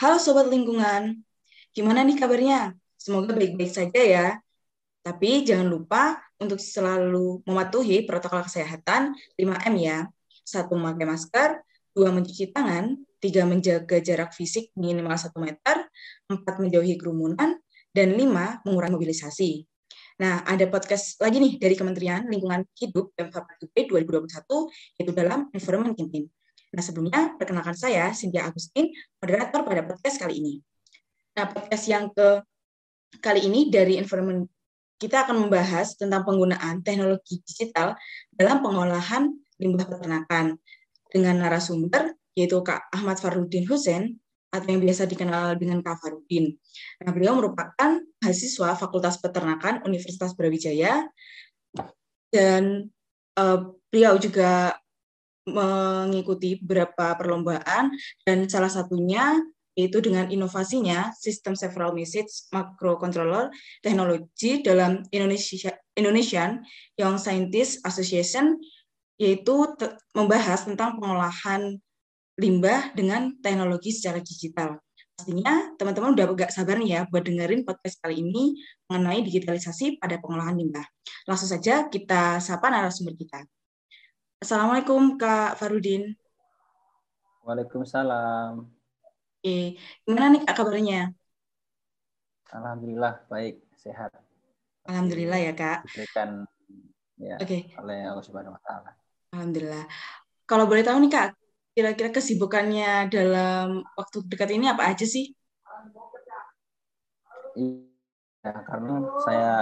Halo Sobat Lingkungan, gimana nih kabarnya? Semoga baik-baik saja ya. Tapi jangan lupa untuk selalu mematuhi protokol kesehatan 5M ya. Satu, memakai masker. Dua, mencuci tangan. Tiga, menjaga jarak fisik minimal 1 meter. Empat, menjauhi kerumunan. Dan lima, mengurangi mobilisasi. Nah, ada podcast lagi nih dari Kementerian Lingkungan Hidup dan B 2021, yaitu dalam Environment Campaign. Nah, sebelumnya, perkenalkan saya, Cynthia Agustin, moderator pada podcast kali ini. Nah, podcast yang ke kali ini dari Environment kita akan membahas tentang penggunaan teknologi digital dalam pengolahan limbah peternakan dengan narasumber yaitu Kak Ahmad Farudin Hussein atau yang biasa dikenal dengan Kak Farudin. Nah, beliau merupakan mahasiswa Fakultas Peternakan Universitas Brawijaya dan uh, beliau juga mengikuti beberapa perlombaan dan salah satunya yaitu dengan inovasinya sistem several message microcontroller teknologi dalam Indonesia Indonesian Young Scientist Association yaitu membahas tentang pengolahan limbah dengan teknologi secara digital. Pastinya teman-teman udah gak sabar nih ya buat dengerin podcast kali ini mengenai digitalisasi pada pengolahan limbah. Langsung saja kita sapa narasumber kita. Assalamualaikum Kak Farudin. Waalaikumsalam. Oke, gimana nih Kak kabarnya? Alhamdulillah baik, sehat. Alhamdulillah ya Kak. Diberikan ya Oke. oleh Allah Subhanahu wa taala. Alhamdulillah. Kalau boleh tahu nih Kak, kira-kira kesibukannya dalam waktu dekat ini apa aja sih? Ya, karena saya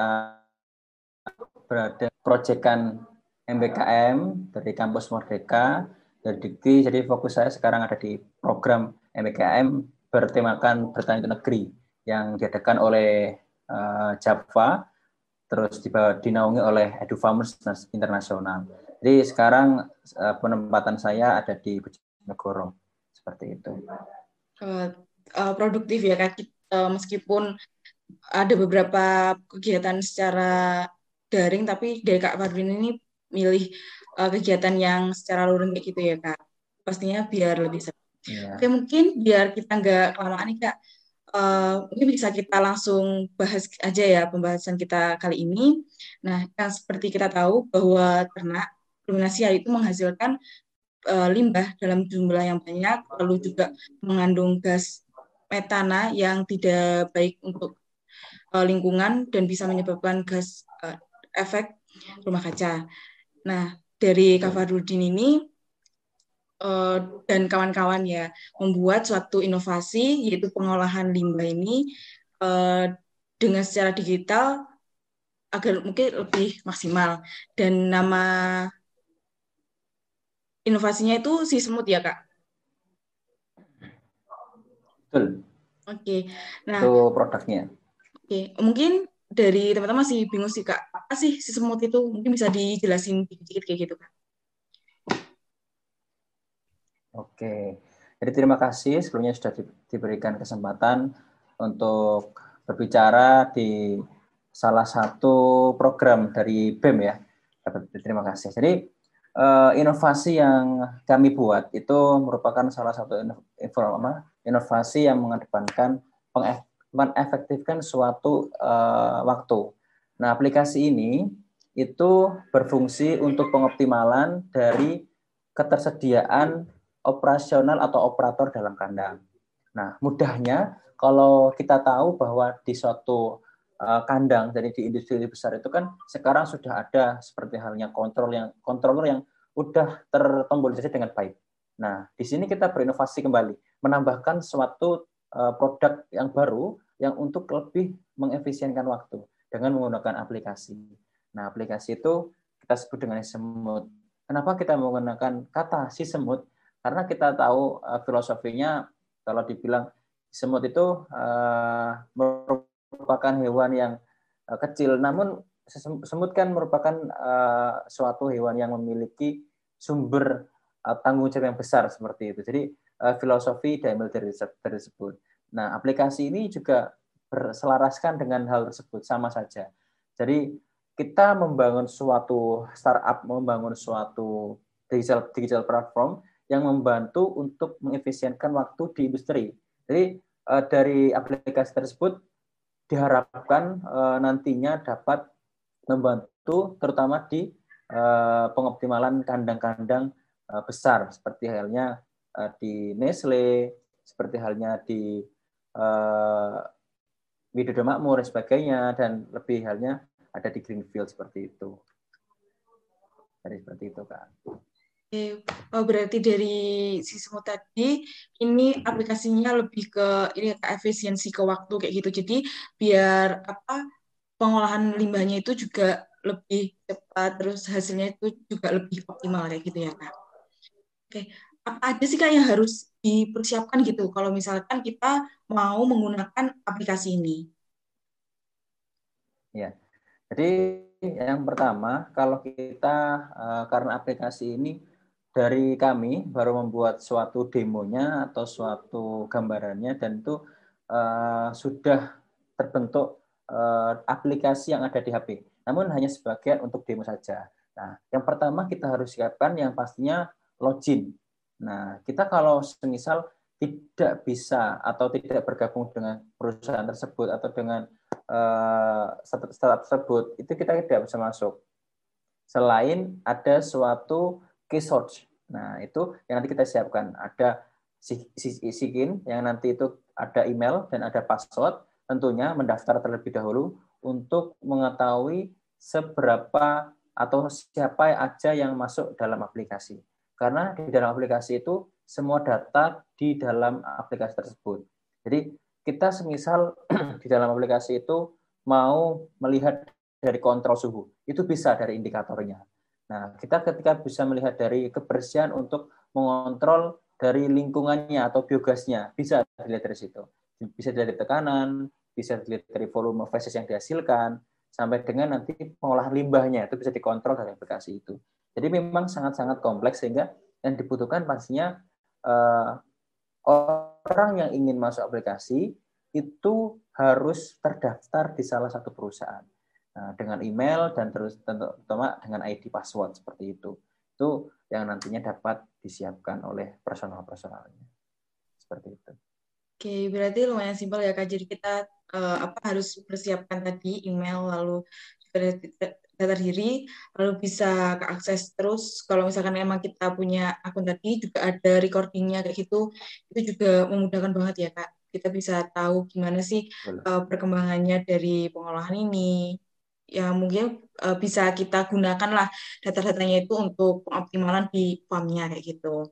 berada proyekan MBKM dari kampus Merdeka dari Dikti. Jadi fokus saya sekarang ada di program MBKM bertemakan bertani negeri yang diadakan oleh uh, Java terus dinaungi oleh Edu Farmers Internasional. Jadi sekarang uh, penempatan saya ada di Bojonegoro seperti itu. Uh, produktif ya kak, uh, meskipun ada beberapa kegiatan secara daring, tapi dari Kak Farbin ini milih uh, kegiatan yang secara luring kayak gitu ya kak pastinya biar lebih seru yeah. oke mungkin biar kita nggak kelamaan nih kak uh, mungkin bisa kita langsung bahas aja ya pembahasan kita kali ini nah yang seperti kita tahu bahwa ternak ruminasi itu menghasilkan uh, limbah dalam jumlah yang banyak lalu juga mengandung gas metana yang tidak baik untuk uh, lingkungan dan bisa menyebabkan gas uh, efek rumah kaca. Nah, dari Kafarudin ini uh, dan kawan-kawan ya membuat suatu inovasi yaitu pengolahan limbah ini uh, dengan secara digital agar mungkin lebih maksimal dan nama inovasinya itu si semut ya kak. Betul. Oke, nah itu produknya. Oke, mungkin dari teman-teman masih bingung sih kak. Apa sih si semut itu? Mungkin bisa dijelasin dikit-dikit kayak gitu kak. Oke. Jadi terima kasih sebelumnya sudah di, diberikan kesempatan untuk berbicara di salah satu program dari BEM ya. Terima kasih. Jadi eh, inovasi yang kami buat itu merupakan salah satu inovasi yang mengedepankan mengefektifkan suatu uh, waktu. Nah, aplikasi ini itu berfungsi untuk pengoptimalan dari ketersediaan operasional atau operator dalam kandang. Nah, mudahnya kalau kita tahu bahwa di suatu uh, kandang, jadi di industri besar itu kan sekarang sudah ada seperti halnya kontrol yang controller yang udah tertombolisasi dengan baik. Nah, di sini kita berinovasi kembali, menambahkan suatu produk yang baru yang untuk lebih mengefisienkan waktu dengan menggunakan aplikasi. Nah, aplikasi itu kita sebut dengan semut. Kenapa kita menggunakan kata si semut? Karena kita tahu uh, filosofinya kalau dibilang semut itu uh, merupakan hewan yang kecil, namun semut kan merupakan suatu hewan yang memiliki sumber tanggung jawab yang besar seperti itu. Jadi filosofi diambil dari tersebut. Nah, aplikasi ini juga berselaraskan dengan hal tersebut sama saja. Jadi kita membangun suatu startup, membangun suatu digital digital platform yang membantu untuk mengefisienkan waktu di industri. Jadi uh, dari aplikasi tersebut diharapkan uh, nantinya dapat membantu terutama di pengoptimalan kandang-kandang besar seperti halnya uh, di Nestle, seperti halnya di uh, Widodo Makmur dan sebagainya dan lebih halnya ada di Greenfield seperti itu. Jadi seperti itu. Oke, oh, berarti dari sistem tadi ini aplikasinya lebih ke ini ke efisiensi ke waktu kayak gitu. Jadi biar apa pengolahan limbahnya itu juga lebih cepat, terus hasilnya itu juga lebih optimal kayak gitu ya kak. Oke, apa aja sih kak yang harus dipersiapkan gitu kalau misalkan kita mau menggunakan aplikasi ini? Ya, jadi yang pertama kalau kita uh, karena aplikasi ini dari kami baru membuat suatu demonya atau suatu gambarannya dan itu uh, sudah terbentuk uh, aplikasi yang ada di HP. Namun hanya sebagian untuk demo saja. Nah, yang pertama kita harus siapkan yang pastinya login. Nah, kita kalau semisal tidak bisa atau tidak bergabung dengan perusahaan tersebut atau dengan uh, startup tersebut, itu kita tidak bisa masuk. Selain ada suatu key search Nah, itu yang nanti kita siapkan. Ada SIGIN yang nanti itu ada email dan ada password. Tentunya mendaftar terlebih dahulu untuk mengetahui seberapa atau siapa aja yang masuk dalam aplikasi. Karena di dalam aplikasi itu semua data di dalam aplikasi tersebut. Jadi kita semisal di dalam aplikasi itu mau melihat dari kontrol suhu, itu bisa dari indikatornya. Nah, kita ketika bisa melihat dari kebersihan untuk mengontrol dari lingkungannya atau biogasnya, bisa dilihat dari situ. Bisa dilihat dari tekanan, bisa dilihat dari volume feses yang dihasilkan, sampai dengan nanti pengolahan limbahnya, itu bisa dikontrol dari aplikasi itu. Jadi memang sangat-sangat kompleks, sehingga yang dibutuhkan pastinya uh, orang yang ingin masuk aplikasi itu harus terdaftar di salah satu perusahaan. Nah, dengan email dan terus terutama dengan ID password seperti itu. Itu yang nantinya dapat disiapkan oleh personal-personalnya. Seperti itu. Oke, berarti lumayan simpel ya Kak. Jadi kita uh, apa harus persiapkan tadi email lalu data diri lalu bisa keakses terus kalau misalkan memang kita punya akun tadi juga ada recordingnya kayak gitu itu juga memudahkan banget ya kak kita bisa tahu gimana sih uh, perkembangannya dari pengolahan ini ya mungkin uh, bisa kita gunakan lah data-datanya itu untuk pengoptimalan di farmnya kayak gitu.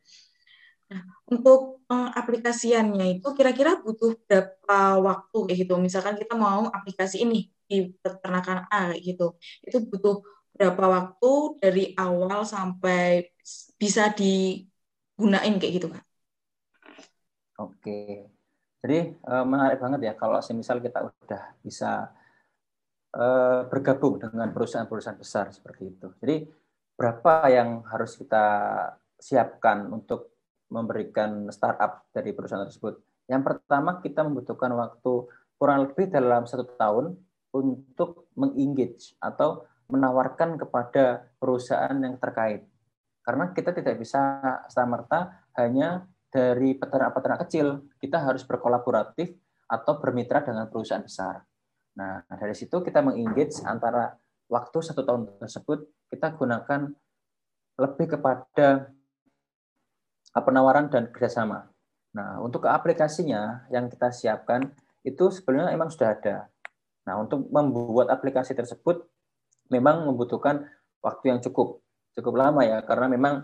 Nah, untuk pengaplikasiannya itu kira-kira butuh berapa waktu kayak gitu. Misalkan kita mau aplikasi ini di peternakan A gitu. Itu butuh berapa waktu dari awal sampai bisa digunain kayak gitu kan? Oke. Jadi eh, menarik banget ya kalau semisal kita udah bisa Eh, bergabung dengan perusahaan-perusahaan besar seperti itu. Jadi berapa yang harus kita siapkan untuk memberikan startup dari perusahaan tersebut? Yang pertama kita membutuhkan waktu kurang lebih dalam satu tahun untuk mengengage atau menawarkan kepada perusahaan yang terkait. Karena kita tidak bisa serta hanya dari peternak-peternak kecil, kita harus berkolaboratif atau bermitra dengan perusahaan besar. Nah, dari situ kita mengengage antara waktu satu tahun tersebut kita gunakan lebih kepada penawaran dan kerjasama. Nah, untuk aplikasinya yang kita siapkan itu sebenarnya memang sudah ada. Nah, untuk membuat aplikasi tersebut memang membutuhkan waktu yang cukup cukup lama ya karena memang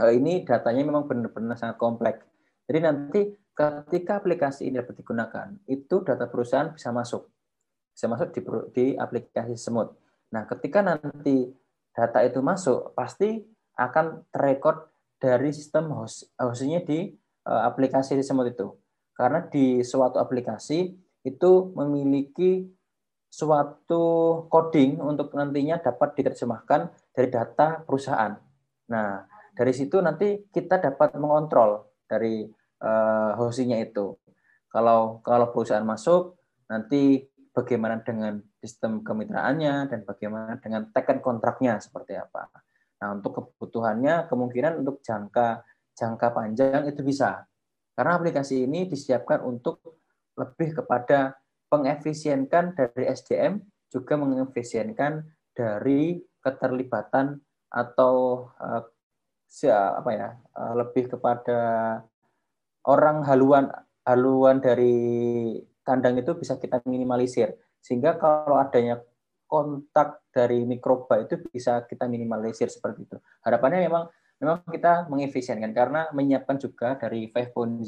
eh, ini datanya memang benar-benar sangat kompleks. Jadi nanti ketika aplikasi ini dapat digunakan, itu data perusahaan bisa masuk bisa masuk di, di aplikasi Semut. Nah, ketika nanti data itu masuk, pasti akan terrekod dari sistem host, hostnya di uh, aplikasi Semut itu. Karena di suatu aplikasi itu memiliki suatu coding untuk nantinya dapat diterjemahkan dari data perusahaan. Nah, dari situ nanti kita dapat mengontrol dari uh, hostnya itu. Kalau kalau perusahaan masuk, nanti bagaimana dengan sistem kemitraannya dan bagaimana dengan teken kontraknya seperti apa. Nah, untuk kebutuhannya kemungkinan untuk jangka jangka panjang itu bisa. Karena aplikasi ini disiapkan untuk lebih kepada pengefisienkan dari SDM juga mengefisienkan dari keterlibatan atau uh, apa ya uh, lebih kepada orang haluan haluan dari kandang itu bisa kita minimalisir. Sehingga kalau adanya kontak dari mikroba itu bisa kita minimalisir seperti itu. Harapannya memang memang kita mengefisienkan karena menyiapkan juga dari 5.0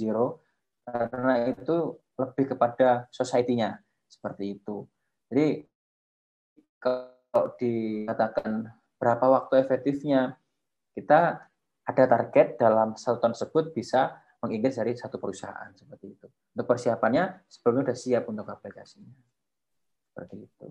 karena itu lebih kepada society-nya seperti itu. Jadi kalau dikatakan berapa waktu efektifnya, kita ada target dalam satu tahun tersebut bisa mengengage dari satu perusahaan seperti itu. Untuk persiapannya sebelumnya sudah siap untuk aplikasinya. Seperti itu.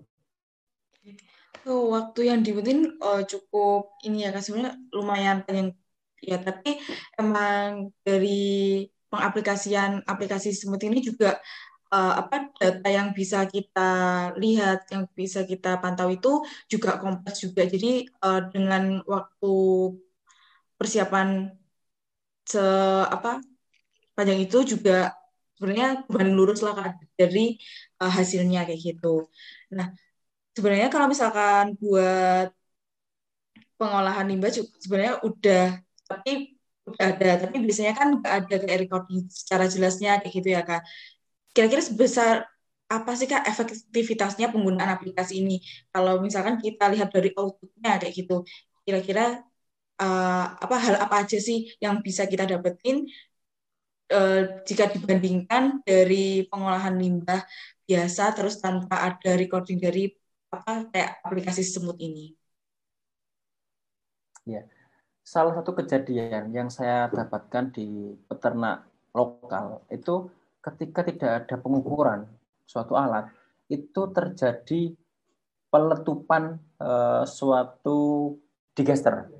Oh, waktu yang dibutuhin oh, cukup ini ya kan sebenarnya lumayan panjang ya tapi emang dari pengaplikasian aplikasi semut ini juga uh, apa data yang bisa kita lihat yang bisa kita pantau itu juga kompleks juga. Jadi uh, dengan waktu persiapan se apa panjang itu juga sebenarnya berbanding lurus lah dari uh, hasilnya kayak gitu. Nah sebenarnya kalau misalkan buat pengolahan limbah juga sebenarnya udah tapi ada tapi biasanya kan ada kayak recording secara jelasnya kayak gitu ya kak. Kira-kira sebesar apa sih kak efektivitasnya penggunaan aplikasi ini? Kalau misalkan kita lihat dari outputnya kayak gitu kira-kira uh, apa hal apa aja sih yang bisa kita dapetin uh, jika dibandingkan dari pengolahan limbah biasa terus tanpa ada recording dari apa kayak aplikasi semut ini. Ya, salah satu kejadian yang saya dapatkan di peternak lokal itu ketika tidak ada pengukuran suatu alat itu terjadi peletupan eh, suatu digester.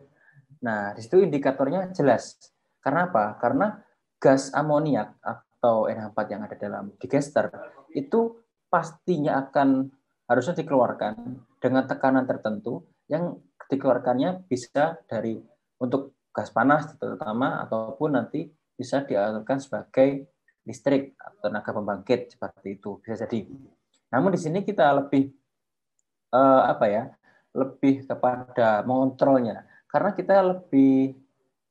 Nah, di situ indikatornya jelas. Karena apa? Karena gas amoniak atau NH4 yang ada dalam digester itu pastinya akan harusnya dikeluarkan dengan tekanan tertentu yang dikeluarkannya bisa dari untuk gas panas terutama ataupun nanti bisa dialirkan sebagai listrik atau tenaga pembangkit seperti itu bisa jadi. Namun di sini kita lebih eh, apa ya? lebih kepada mengontrolnya karena kita lebih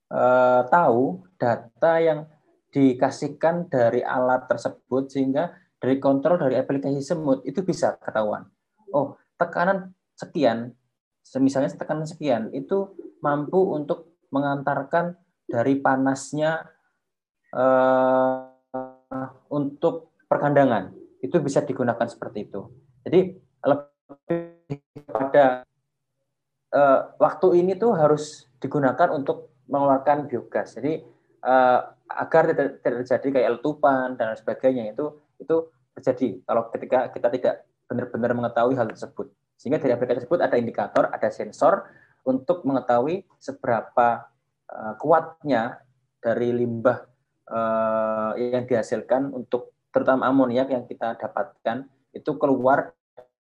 eh, tahu data yang dikasihkan dari alat tersebut sehingga dari kontrol dari aplikasi semut itu bisa ketahuan. Oh, tekanan sekian, misalnya tekanan sekian itu mampu untuk mengantarkan dari panasnya uh, untuk perkandangan. Itu bisa digunakan seperti itu. Jadi lebih pada uh, waktu ini tuh harus digunakan untuk mengeluarkan biogas. Jadi uh, agar tidak terjadi kayak letupan dan sebagainya itu itu terjadi kalau ketika kita tidak benar-benar mengetahui hal tersebut. Sehingga dari aplikasi tersebut ada indikator, ada sensor untuk mengetahui seberapa uh, kuatnya dari limbah uh, yang dihasilkan untuk terutama amoniak yang kita dapatkan itu keluar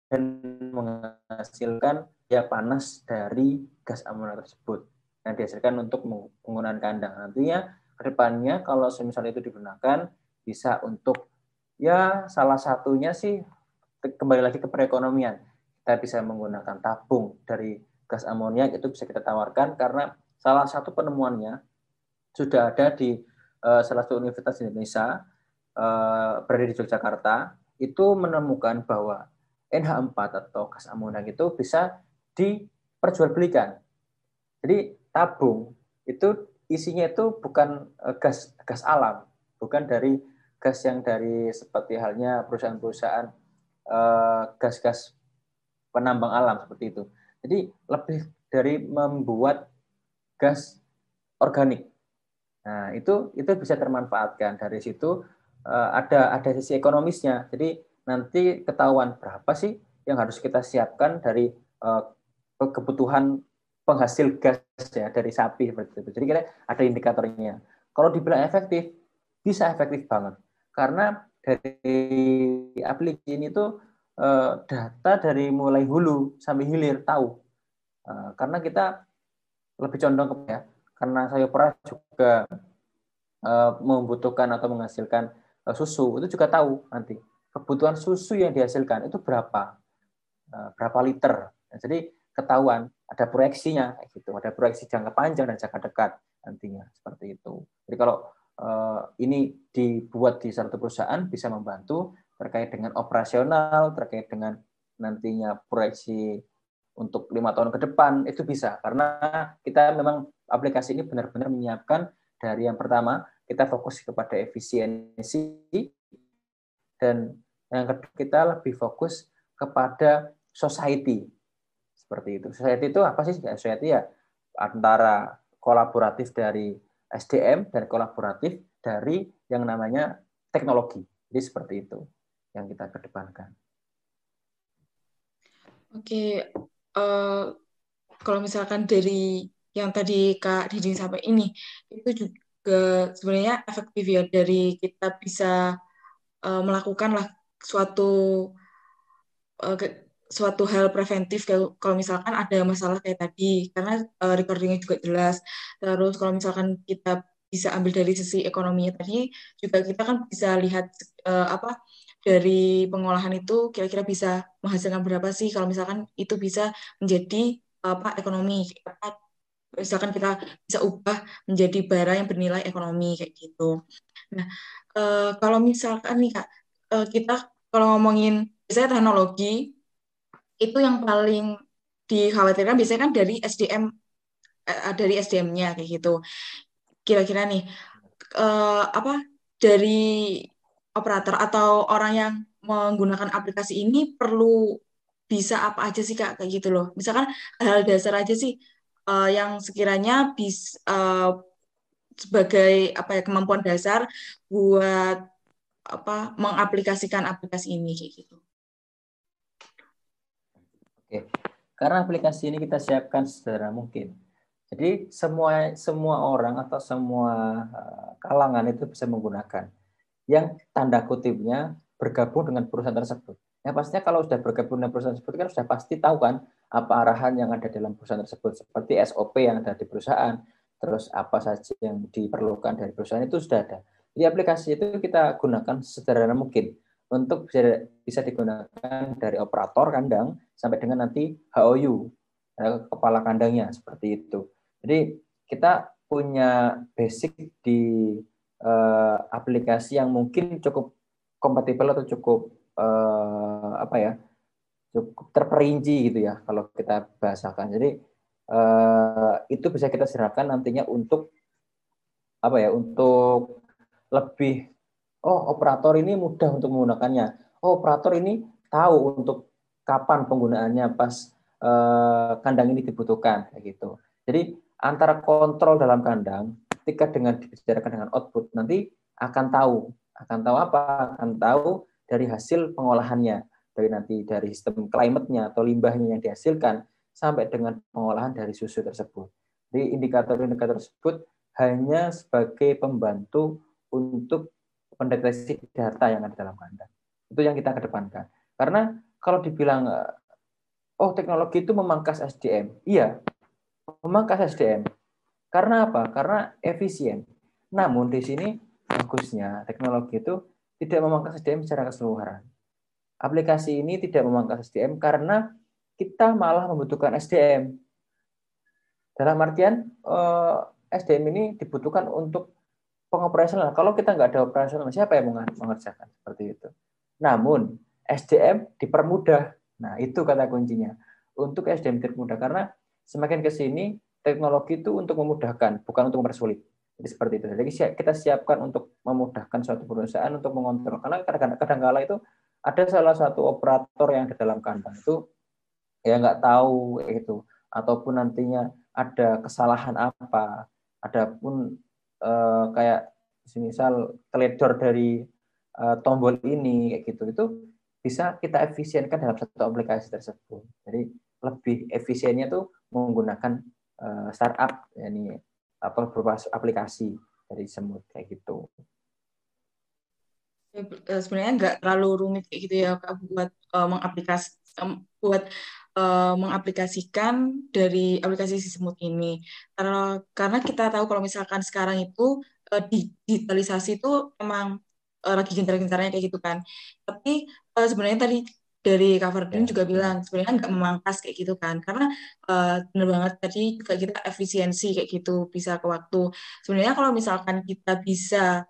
dan menghasilkan ya panas dari gas amoniak tersebut yang dihasilkan untuk penggunaan kandang. Nantinya ke depannya kalau misalnya itu digunakan bisa untuk Ya, salah satunya sih kembali lagi ke perekonomian. Kita bisa menggunakan tabung dari gas amoniak itu bisa kita tawarkan karena salah satu penemuannya sudah ada di uh, salah satu universitas Indonesia uh, berada di Yogyakarta itu menemukan bahwa NH4 atau gas amoniak itu bisa diperjualbelikan. Jadi tabung itu isinya itu bukan uh, gas gas alam, bukan dari gas yang dari seperti halnya perusahaan-perusahaan gas-gas penambang alam seperti itu. Jadi lebih dari membuat gas organik. Nah, itu itu bisa termanfaatkan dari situ uh, ada ada sisi ekonomisnya. Jadi nanti ketahuan berapa sih yang harus kita siapkan dari uh, kebutuhan penghasil gas ya dari sapi seperti itu. Jadi kita ada indikatornya. Kalau dibilang efektif, bisa efektif banget karena dari aplikasi ini tuh eh, data dari mulai hulu sampai hilir tahu eh, karena kita lebih condong ke ya karena saya pernah juga eh, membutuhkan atau menghasilkan susu itu juga tahu nanti kebutuhan susu yang dihasilkan itu berapa berapa liter. Jadi ketahuan ada proyeksinya gitu, ada proyeksi jangka panjang dan jangka dekat nantinya seperti itu. Jadi kalau ini dibuat di satu perusahaan bisa membantu terkait dengan operasional, terkait dengan nantinya proyeksi untuk lima tahun ke depan itu bisa karena kita memang aplikasi ini benar-benar menyiapkan dari yang pertama kita fokus kepada efisiensi dan yang kedua kita lebih fokus kepada society seperti itu. Society itu apa sih? Society ya antara kolaboratif dari SDM dan kolaboratif dari yang namanya teknologi. Jadi seperti itu yang kita kedepankan. Oke, uh, kalau misalkan dari yang tadi Kak Didi sampai ini, itu juga sebenarnya efektif ya dari kita bisa uh, melakukan lah suatu uh, suatu hal preventif kalau misalkan ada masalah kayak tadi karena uh, recordingnya juga jelas terus kalau misalkan kita bisa ambil dari sisi ekonominya tadi juga kita kan bisa lihat uh, apa dari pengolahan itu kira-kira bisa menghasilkan berapa sih kalau misalkan itu bisa menjadi apa ekonomi apa misalkan kita bisa ubah menjadi barang yang bernilai ekonomi kayak gitu. Nah, e, kalau misalkan nih Kak, e, kita kalau ngomongin biasanya teknologi itu yang paling dikhawatirkan biasanya kan dari SDM e, dari SDM-nya kayak gitu. Kira-kira nih e, apa dari operator atau orang yang menggunakan aplikasi ini perlu bisa apa aja sih kak kayak gitu loh misalkan hal dasar aja sih uh, yang sekiranya bisa uh, sebagai apa ya kemampuan dasar buat apa mengaplikasikan aplikasi ini kayak gitu. Oke, karena aplikasi ini kita siapkan sederhana mungkin. Jadi semua semua orang atau semua eh, kalangan itu bisa menggunakan yang tanda kutipnya bergabung dengan perusahaan tersebut. Ya pastinya kalau sudah bergabung dengan perusahaan tersebut kan sudah pasti tahu kan apa arahan yang ada dalam perusahaan tersebut seperti SOP yang ada di perusahaan, terus apa saja yang diperlukan dari perusahaan itu sudah ada. Di aplikasi itu kita gunakan sederhana mungkin untuk bisa, bisa digunakan dari operator kandang sampai dengan nanti HOU kepala kandangnya seperti itu. Jadi kita punya basic di uh, aplikasi yang mungkin cukup kompatibel atau cukup uh, apa ya cukup terperinci gitu ya kalau kita bahasakan. Jadi uh, itu bisa kita serahkan nantinya untuk apa ya untuk lebih oh operator ini mudah untuk menggunakannya. Oh operator ini tahu untuk kapan penggunaannya pas uh, kandang ini dibutuhkan kayak gitu. Jadi antara kontrol dalam kandang ketika dengan dibicarakan dengan output nanti akan tahu akan tahu apa akan tahu dari hasil pengolahannya dari nanti dari sistem climate-nya atau limbahnya yang dihasilkan sampai dengan pengolahan dari susu tersebut. Jadi indikator-indikator tersebut hanya sebagai pembantu untuk pendeteksi data yang ada dalam kandang. Itu yang kita kedepankan. Karena kalau dibilang oh teknologi itu memangkas SDM, iya, memangkas SDM. Karena apa? Karena efisien. Namun di sini bagusnya teknologi itu tidak memangkas SDM secara keseluruhan. Aplikasi ini tidak memangkas SDM karena kita malah membutuhkan SDM. Dalam artian eh, SDM ini dibutuhkan untuk pengoperasional. Kalau kita nggak ada operasional, siapa yang mengerjakan seperti itu? Namun SDM dipermudah. Nah itu kata kuncinya. Untuk SDM dipermudah karena semakin ke sini teknologi itu untuk memudahkan, bukan untuk mempersulit. Jadi seperti itu. Jadi kita siapkan untuk memudahkan suatu perusahaan untuk mengontrol. Karena kadang-kadang itu ada salah satu operator yang di dalam kandang itu ya nggak tahu itu ataupun nantinya ada kesalahan apa, adapun eh, kayak misal teledor dari eh, tombol ini kayak gitu itu bisa kita efisienkan dalam satu aplikasi tersebut. Jadi lebih efisiennya tuh menggunakan uh, startup ini apa berupa aplikasi dari semut kayak gitu. Eh, sebenarnya nggak terlalu rumit kayak gitu ya kak buat uh, mengaplikasi buat uh, mengaplikasikan dari aplikasi si semut ini karena karena kita tahu kalau misalkan sekarang itu uh, digitalisasi itu memang uh, lagi gencar-gencarnya kayak gitu kan. Tapi uh, sebenarnya tadi dari cover yeah. juga bilang sebenarnya nggak memangkas kayak gitu kan. Karena uh, benar banget tadi juga kita efisiensi kayak gitu bisa ke waktu. Sebenarnya kalau misalkan kita bisa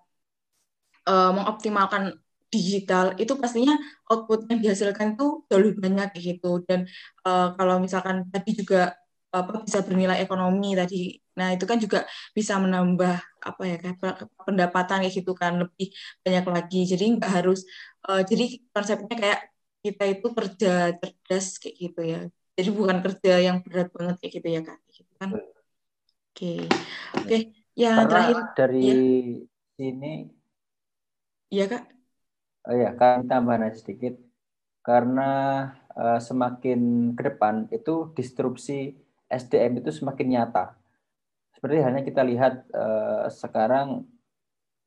uh, mengoptimalkan digital itu pastinya output yang dihasilkan itu jauh lebih banyak kayak gitu. Dan uh, kalau misalkan tadi juga apa bisa bernilai ekonomi tadi nah itu kan juga bisa menambah apa ya kayak pendapatan kayak gitu kan lebih banyak lagi. Jadi nggak harus uh, jadi konsepnya kayak kita itu kerja cerdas kayak gitu ya. Jadi bukan kerja yang berat banget kayak gitu ya kak. Gitu kan. Oke, okay. oke. Okay. Ya Karena terakhir dari ya. sini. Iya kak. Oh ya, kami tambahan sedikit. Karena uh, semakin ke depan itu disrupsi SDM itu semakin nyata. Seperti hanya kita lihat uh, sekarang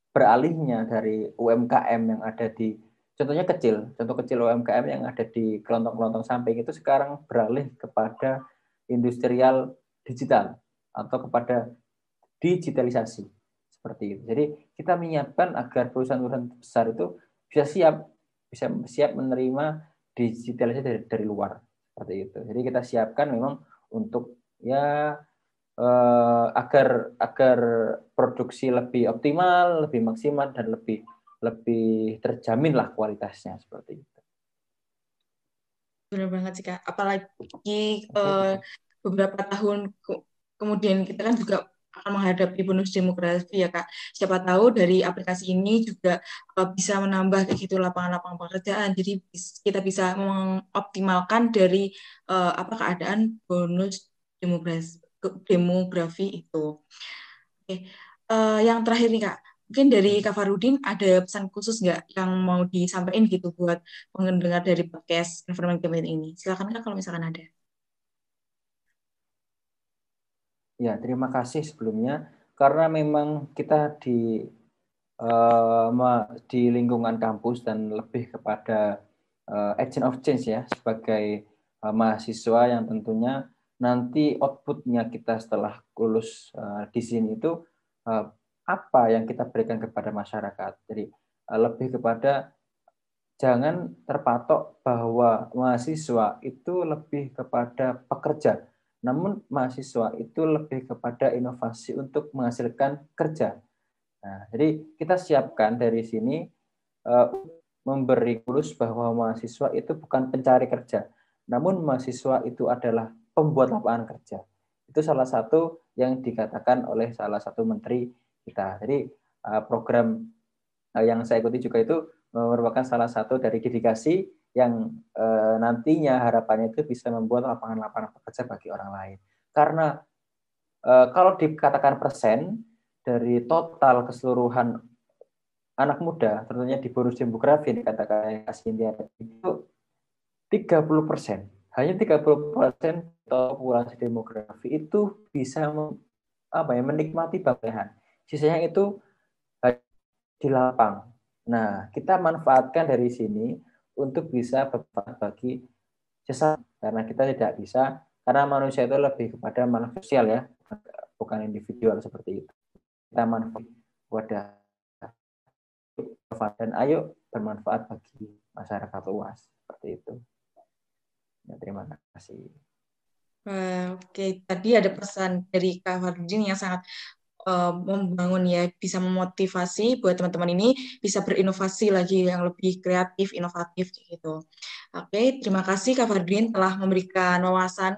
beralihnya dari UMKM yang ada di contohnya kecil, contoh kecil UMKM yang ada di kelontong-kelontong samping itu sekarang beralih kepada industrial digital atau kepada digitalisasi seperti itu. Jadi kita menyiapkan agar perusahaan-perusahaan besar itu bisa siap bisa siap menerima digitalisasi dari, dari luar seperti itu. Jadi kita siapkan memang untuk ya eh, agar agar produksi lebih optimal, lebih maksimal dan lebih lebih terjamin lah kualitasnya seperti itu. Benar banget sih kak. Apalagi uh, beberapa tahun ke kemudian kita kan juga akan menghadapi bonus demografi ya kak. Siapa tahu dari aplikasi ini juga uh, bisa menambah kayak gitu lapangan-lapangan pekerjaan. Jadi kita bisa mengoptimalkan dari uh, apa keadaan bonus demografi demografi itu. Oke, uh, yang terakhir nih kak Mungkin dari Kak Farudin ada pesan khusus nggak yang mau disampaikan gitu buat pendengar dari podcast Environment Campaign ini? Silakan Kak kalau misalkan ada. Ya, terima kasih sebelumnya karena memang kita di uh, di lingkungan kampus dan lebih kepada uh, agent of change ya sebagai uh, mahasiswa yang tentunya nanti outputnya kita setelah lulus uh, di sini itu uh, apa yang kita berikan kepada masyarakat. Jadi eh, lebih kepada jangan terpatok bahwa mahasiswa itu lebih kepada pekerja. Namun mahasiswa itu lebih kepada inovasi untuk menghasilkan kerja. Nah, jadi kita siapkan dari sini uh, memberi kurus bahwa mahasiswa itu bukan pencari kerja, namun mahasiswa itu adalah pembuat lapangan kerja. Itu salah satu yang dikatakan oleh salah satu menteri kita. Jadi uh, program uh, yang saya ikuti juga itu merupakan salah satu dari dedikasi yang nantinya harapannya itu bisa membuat lapangan-lapangan pekerja bagi orang lain. Karena kalau dikatakan persen dari total keseluruhan anak muda, tentunya di bonus demografi dikatakan India itu 30 persen, hanya 30 persen populasi demografi itu bisa apa ya menikmati bagian sisanya itu di lapang. Nah, kita manfaatkan dari sini untuk bisa bermanfaat bagi karena kita tidak bisa karena manusia itu lebih kepada manfaat sosial ya, bukan individual seperti itu. Kita manfaat wadah dan ayo bermanfaat bagi masyarakat luas seperti itu. Ya, terima kasih. Oke, tadi ada pesan dari Kak Fardin yang sangat uh, membangun ya bisa memotivasi buat teman-teman ini bisa berinovasi lagi yang lebih kreatif inovatif gitu. Oke, terima kasih Kak Fardin telah memberikan wawasan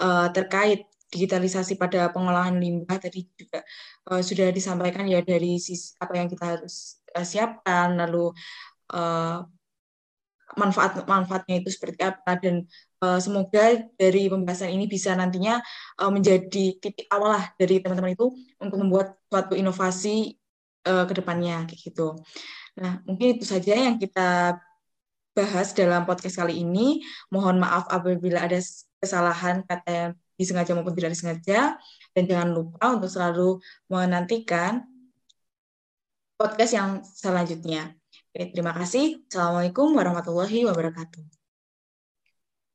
uh, terkait digitalisasi pada pengolahan limbah tadi juga uh, sudah disampaikan ya dari sisi apa yang kita harus siapkan lalu uh, manfaat manfaatnya itu seperti apa dan semoga dari pembahasan ini bisa nantinya uh, menjadi titik awal lah dari teman-teman itu untuk membuat suatu inovasi uh, ke depannya kayak gitu. Nah, mungkin itu saja yang kita bahas dalam podcast kali ini. Mohon maaf apabila ada kesalahan kata yang disengaja maupun tidak disengaja dan jangan lupa untuk selalu menantikan podcast yang selanjutnya. Oke, terima kasih. Assalamualaikum warahmatullahi wabarakatuh.